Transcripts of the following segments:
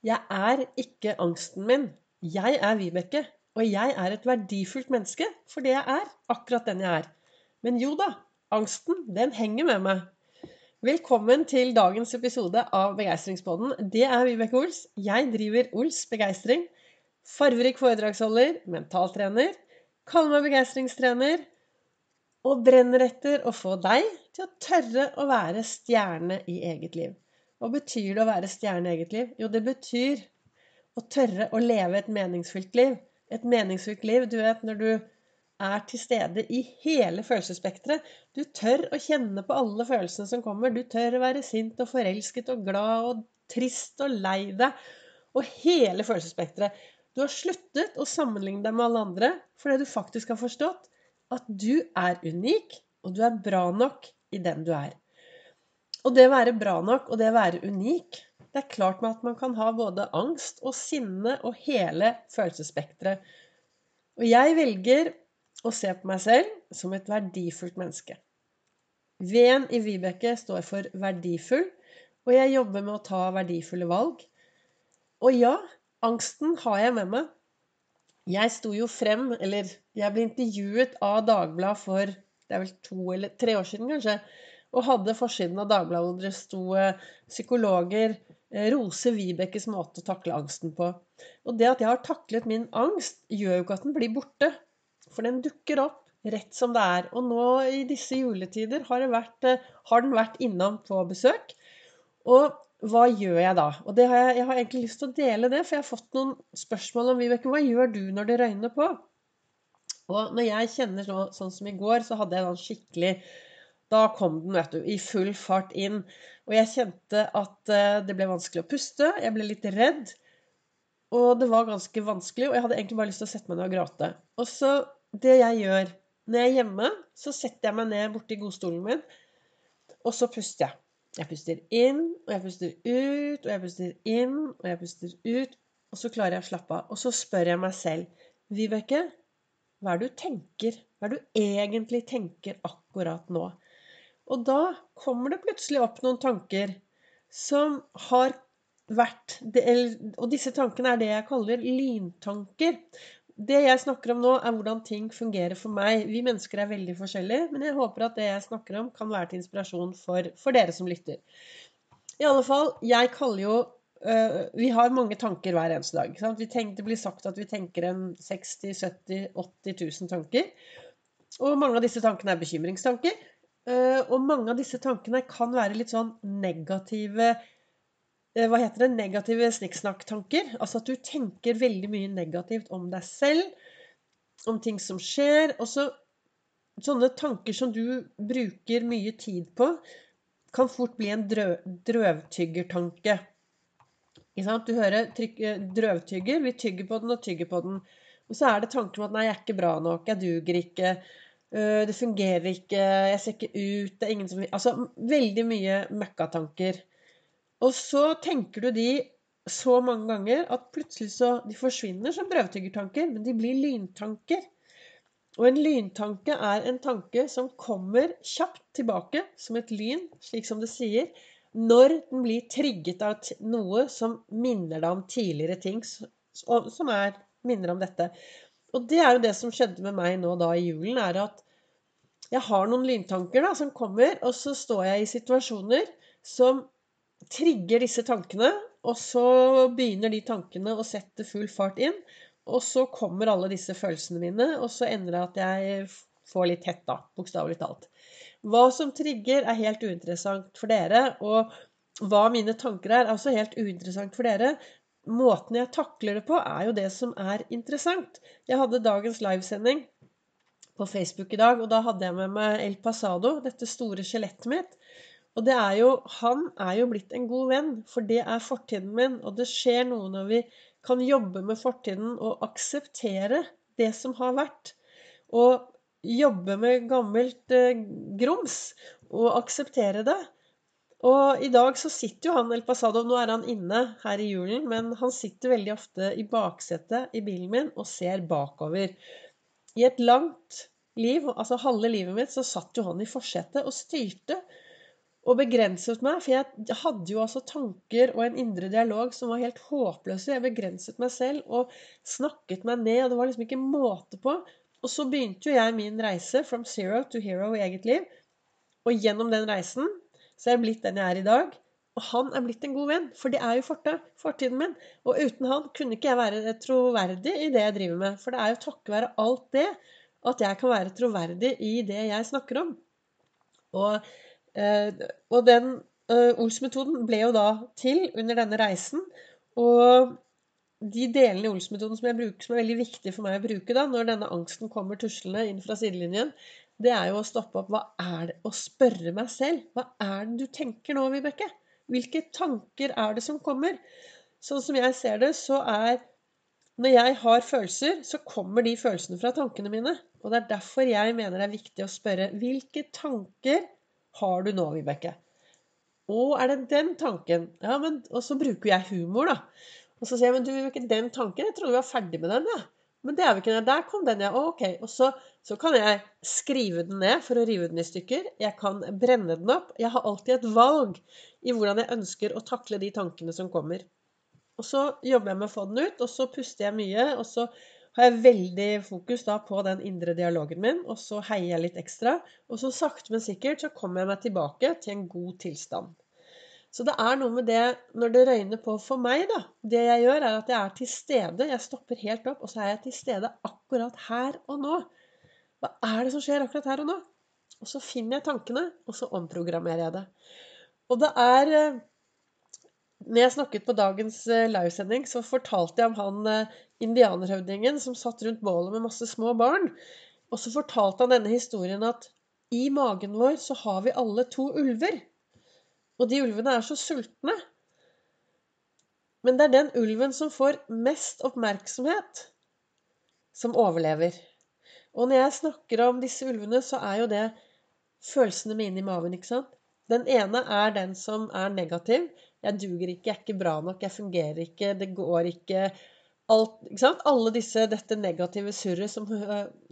Jeg er ikke angsten min. Jeg er Vibeke. Og jeg er et verdifullt menneske for det jeg er. Akkurat den jeg er. Men jo da, angsten, den henger med meg. Velkommen til dagens episode av Begeistringspodden. Det er Vibeke Ols. Jeg driver Ols Begeistring. Farverik foredragsholder, mentaltrener. Kaller meg begeistringstrener. Og brenner etter å få deg til å tørre å være stjerne i eget liv. Hva betyr det å være stjerne i eget liv? Jo, det betyr å tørre å leve et meningsfylt liv. Et meningsfylt liv, du vet, når du er til stede i hele følelsesspekteret. Du tør å kjenne på alle følelsene som kommer. Du tør å være sint og forelsket og glad og trist og lei deg. Og hele følelsesspekteret. Du har sluttet å sammenligne deg med alle andre fordi du faktisk har forstått at du er unik, og du er bra nok i den du er. Og det å være bra nok og det å være unik Det er klart med at man kan ha både angst og sinne og hele følelsesspekteret. Og jeg velger å se på meg selv som et verdifullt menneske. V-en i Vibeke står for verdifull, og jeg jobber med å ta verdifulle valg. Og ja, angsten har jeg med meg. Jeg sto jo frem, eller jeg ble intervjuet av Dagbladet for det er vel to eller tre år siden, kanskje og hadde forsiden av Dagbladet hvor det sto eh, 'Psykologer Rose roser Vibekes måte å takle angsten på'. Og det at jeg har taklet min angst, gjør jo ikke at den blir borte. For den dukker opp rett som det er. Og nå i disse juletider har, vært, eh, har den vært innom på besøk. Og hva gjør jeg da? Og har jeg, jeg, har egentlig lyst til å dele det, for jeg har fått noen spørsmål om Vibeke. Hva gjør du når det røyner på? Og når jeg kjenner så, sånn som i går, så hadde jeg da skikkelig da kom den, vet du, i full fart inn. Og jeg kjente at eh, det ble vanskelig å puste. Jeg ble litt redd. Og det var ganske vanskelig, og jeg hadde egentlig bare lyst til å sette meg ned og gråte. Og så det jeg gjør når jeg er hjemme, så setter jeg meg ned borti godstolen min, og så puster jeg. Jeg puster inn, og jeg puster ut, og jeg puster inn, og jeg puster ut. Og så klarer jeg å slappe av. Og så spør jeg meg selv Vibeke, hva er det du tenker? Hva er det du egentlig tenker akkurat nå? Og da kommer det plutselig opp noen tanker som har vært Og disse tankene er det jeg kaller lyntanker. Det jeg snakker om nå, er hvordan ting fungerer for meg. Vi mennesker er veldig forskjellige, men jeg håper at det jeg snakker om, kan være til inspirasjon for, for dere som lytter. I alle fall, jeg kaller jo uh, Vi har mange tanker hver eneste dag. Tenker, det blir sagt at vi tenker en 60 70 80 000 tanker. Og mange av disse tankene er bekymringstanker. Eh, og mange av disse tankene kan være litt sånn negative eh, Hva heter det? Negative snikksnakk-tanker. Altså at du tenker veldig mye negativt om deg selv, om ting som skjer. Og så sånne tanker som du bruker mye tid på, kan fort bli en drø drøvtyggertanke. Du hører trykk, eh, drøvtygger. Vi tygger på den og tygger på den. Og så er det tanker om at 'nei, jeg er ikke bra nok', 'jeg duger ikke', det fungerer ikke, jeg ser ikke ut Det er ingen som Altså veldig mye møkkatanker. Og så tenker du de så mange ganger at plutselig så De forsvinner som brødtyggertanker, men de blir lyntanker. Og en lyntanke er en tanke som kommer kjapt tilbake som et lyn, slik som det sier, når den blir trigget av noe som minner deg om tidligere ting som er, minner om dette. Og det er jo det som skjedde med meg nå da i julen, er at jeg har noen lyntanker da, som kommer, og så står jeg i situasjoner som trigger disse tankene, og så begynner de tankene å sette full fart inn. Og så kommer alle disse følelsene mine, og så ender det at jeg får litt hett, da. Bokstavelig talt. Hva som trigger, er helt uinteressant for dere. Og hva mine tanker er, er også helt uinteressant for dere måten jeg takler det på, er jo det som er interessant. Jeg hadde dagens livesending på Facebook i dag, og da hadde jeg med meg El Pasado, dette store skjelettet mitt. Og det er jo Han er jo blitt en god venn, for det er fortiden min. Og det skjer noe når vi kan jobbe med fortiden og akseptere det som har vært. Og jobbe med gammelt eh, grums og akseptere det. Og i dag så sitter jo han El Pasado Nå er han inne her i julen, men han sitter veldig ofte i baksetet i bilen min og ser bakover. I et langt liv, altså halve livet mitt, så satt jo han i forsetet og styrte. og begrenset meg. For jeg hadde jo altså tanker og en indre dialog som var helt håpløse. Jeg begrenset meg selv og snakket meg ned, og det var liksom ikke måte på. Og så begynte jo jeg min reise from zero to hero i eget liv. Og gjennom den reisen så er jeg blitt den jeg er i dag. Og han er blitt en god venn, for det er jo fortiden min. Og uten han kunne ikke jeg være troverdig i det jeg driver med. For det er jo takket være alt det at jeg kan være troverdig i det jeg snakker om. Og, eh, og den eh, Ols-metoden ble jo da til under denne reisen. Og de delene i Ols-metoden som jeg som er veldig viktige for meg å bruke da, når denne angsten kommer tuslende inn fra sidelinjen, det er jo å stoppe opp hva er det, og spørre meg selv hva er det du tenker nå, Vibeke? Hvilke tanker er det som kommer? Sånn som jeg ser det, så er Når jeg har følelser, så kommer de følelsene fra tankene mine. Og det er derfor jeg mener det er viktig å spørre hvilke tanker har du nå, Vibeke? Å, er det den tanken? Ja, men Og så bruker jeg humor, da. Og så sier jeg, men du, Vibeke, den tanken, jeg trodde vi var ferdig med den, ja. Men det er vi ikke. Der kom den, ja. ok. Og så, så, kan jeg skrive den ned for å rive den i stykker. Jeg kan brenne den opp. Jeg har alltid et valg i hvordan jeg ønsker å takle de tankene som kommer. Og så jobber jeg med å få den ut, og så puster jeg mye. Og så har jeg veldig fokus da på den indre dialogen min, og så heier jeg litt ekstra. Og så sakte, men sikkert så kommer jeg meg tilbake til en god tilstand. Så det er noe med det når det røyner på for meg, da. Det jeg gjør, er at jeg er til stede. Jeg stopper helt opp, og så er jeg til stede akkurat her og nå. Hva er det som skjer akkurat her og nå? Og så finner jeg tankene, og så omprogrammerer jeg det. Og det er eh, Når jeg snakket på dagens eh, livesending, så fortalte jeg om han eh, indianerhøvdingen som satt rundt bålet med masse små barn. Og så fortalte han denne historien at i magen vår så har vi alle to ulver. Og de ulvene er så sultne. Men det er den ulven som får mest oppmerksomhet, som overlever. Og når jeg snakker om disse ulvene, så er jo det følelsene mine i maven, ikke sant? Den ene er den som er negativ. Jeg duger ikke, jeg er ikke bra nok, jeg fungerer ikke, det går ikke alt, ikke sant? Alle disse, dette negative surret som,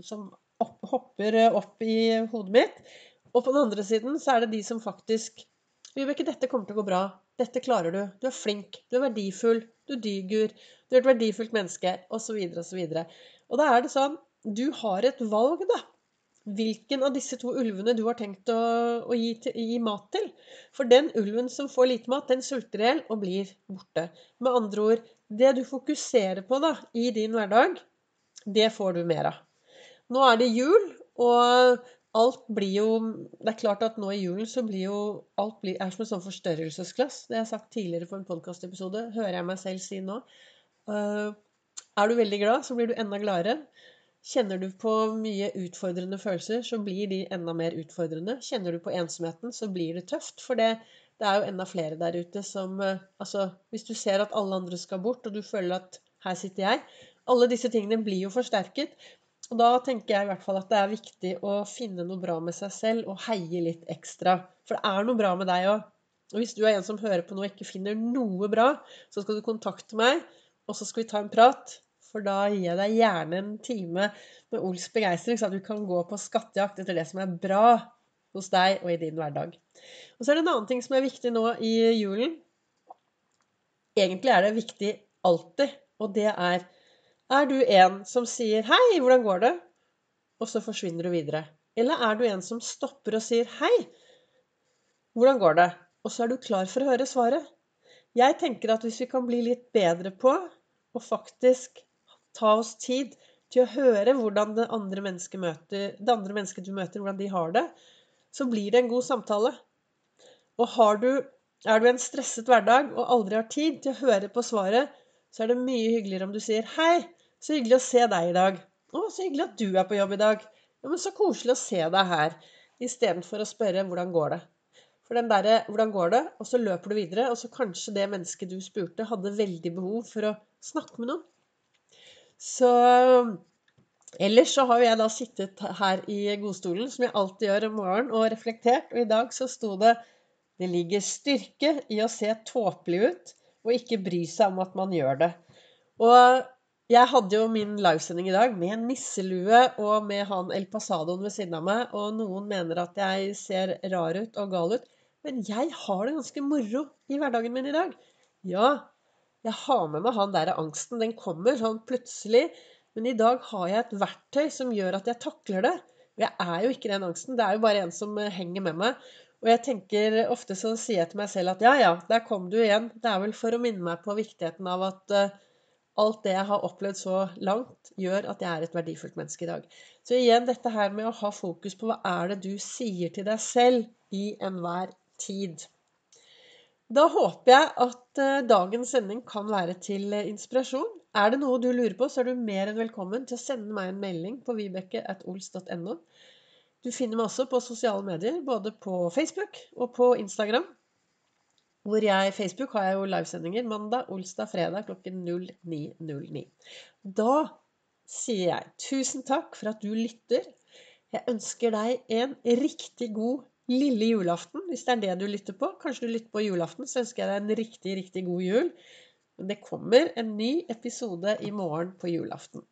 som opp, hopper opp i hodet mitt. Og på den andre siden så er det de som faktisk Vibeke, dette kommer til å gå bra. Dette klarer du. Du er flink. Du er verdifull. Du duger. Du er et verdifullt menneske. Osv. osv. Og da er det sånn Du har et valg, da. Hvilken av disse to ulvene du har tenkt å, å gi, gi, mat til. For den ulven som får lite mat, den sulter i hjel og blir borte. Med andre ord, det du fokuserer på da, i din hverdag, det får du mer av. Nå er det jul, og alt blir jo Det er klart at nå i julen så blir jo alt blir, er som et sånn forstørrelsesglass. Det har jeg sagt tidligere på en podkastepisode. Hører jeg meg selv si nå. Uh, er du veldig glad, så blir du enda gladere. Kjenner du på mye utfordrende følelser, så blir de enda mer utfordrende. Kjenner du på ensomheten, så blir det tøft. For det, det er jo enda flere der ute som uh, Altså, hvis du ser at alle andre skal bort, og du føler at her sitter jeg Alle disse tingene blir jo forsterket. Og da tenker jeg i hvert fall at det er viktig å finne noe bra med seg selv og heie litt ekstra. For det er noe bra med deg òg. Og hvis du er en som hører på noe og ikke finner noe bra, så skal du kontakte meg, og så skal vi ta en prat. For da gir jeg deg gjerne en time med Ols begeistring, så at du kan gå på skattejakt etter det som er bra hos deg og i din hverdag. Og så er det en annen ting som er viktig nå i julen. Egentlig er det viktig alltid, og det er er du en som sier 'hei, hvordan går det?' og så forsvinner du videre? Eller er du en som stopper og sier 'hei, hvordan går det?' og så er du klar for å høre svaret? Jeg tenker at hvis vi kan bli litt bedre på å faktisk ta oss tid til å høre hvordan det andre mennesket, møter, det andre mennesket du møter, hvordan de har det, så blir det en god samtale. Og du, er du en stresset hverdag og aldri har tid til å høre på svaret, så er det mye hyggeligere om du sier 'hei', så hyggelig å se deg i dag. Å, så hyggelig at du er på jobb i dag. Ja, men så koselig å se deg her. Istedenfor å spørre hvordan går det. For den derre 'hvordan går det?' og så løper du videre, og så kanskje det mennesket du spurte, hadde veldig behov for å snakke med noen. Så Ellers så har jeg da sittet her i godstolen, som jeg alltid gjør om morgenen, og reflektert. Og i dag så sto det 'Det ligger styrke i å se tåpelig ut og ikke bry seg om at man gjør det'. Og jeg hadde jo min livesending i dag med en nisselue og med han El Pasadoen ved siden av meg, og noen mener at jeg ser rar ut og gal ut. Men jeg har det ganske moro i hverdagen min i dag. Ja, jeg har med meg han der angsten. Den kommer sånn plutselig. Men i dag har jeg et verktøy som gjør at jeg takler det. Jeg er jo ikke den angsten. Det er jo bare en som eh, henger med meg. Og jeg tenker ofte så sier jeg til meg selv at ja, ja, der kom du igjen. Det er vel for å minne meg på viktigheten av at uh, alt det jeg har opplevd så langt, gjør at jeg er et verdifullt menneske i dag. Så igjen dette her med å ha fokus på hva er det du sier til deg selv i enhver tid. Da håper jeg at uh, dagens sending kan være til uh, inspirasjon. Er det noe du lurer på, så er du mer enn velkommen til å sende meg en melding på vibeke.ols.no. Du finner meg også på sosiale medier, både på Facebook og på Instagram. Hvor jeg, Facebook har jeg jo livesendinger mandag, olsdag, fredag klokken 09.09. Da sier jeg tusen takk for at du lytter. Jeg ønsker deg en riktig god lille julaften, hvis det er det du lytter på. Kanskje du lytter på julaften, så ønsker jeg deg en riktig, riktig god jul. Det kommer en ny episode i morgen på julaften.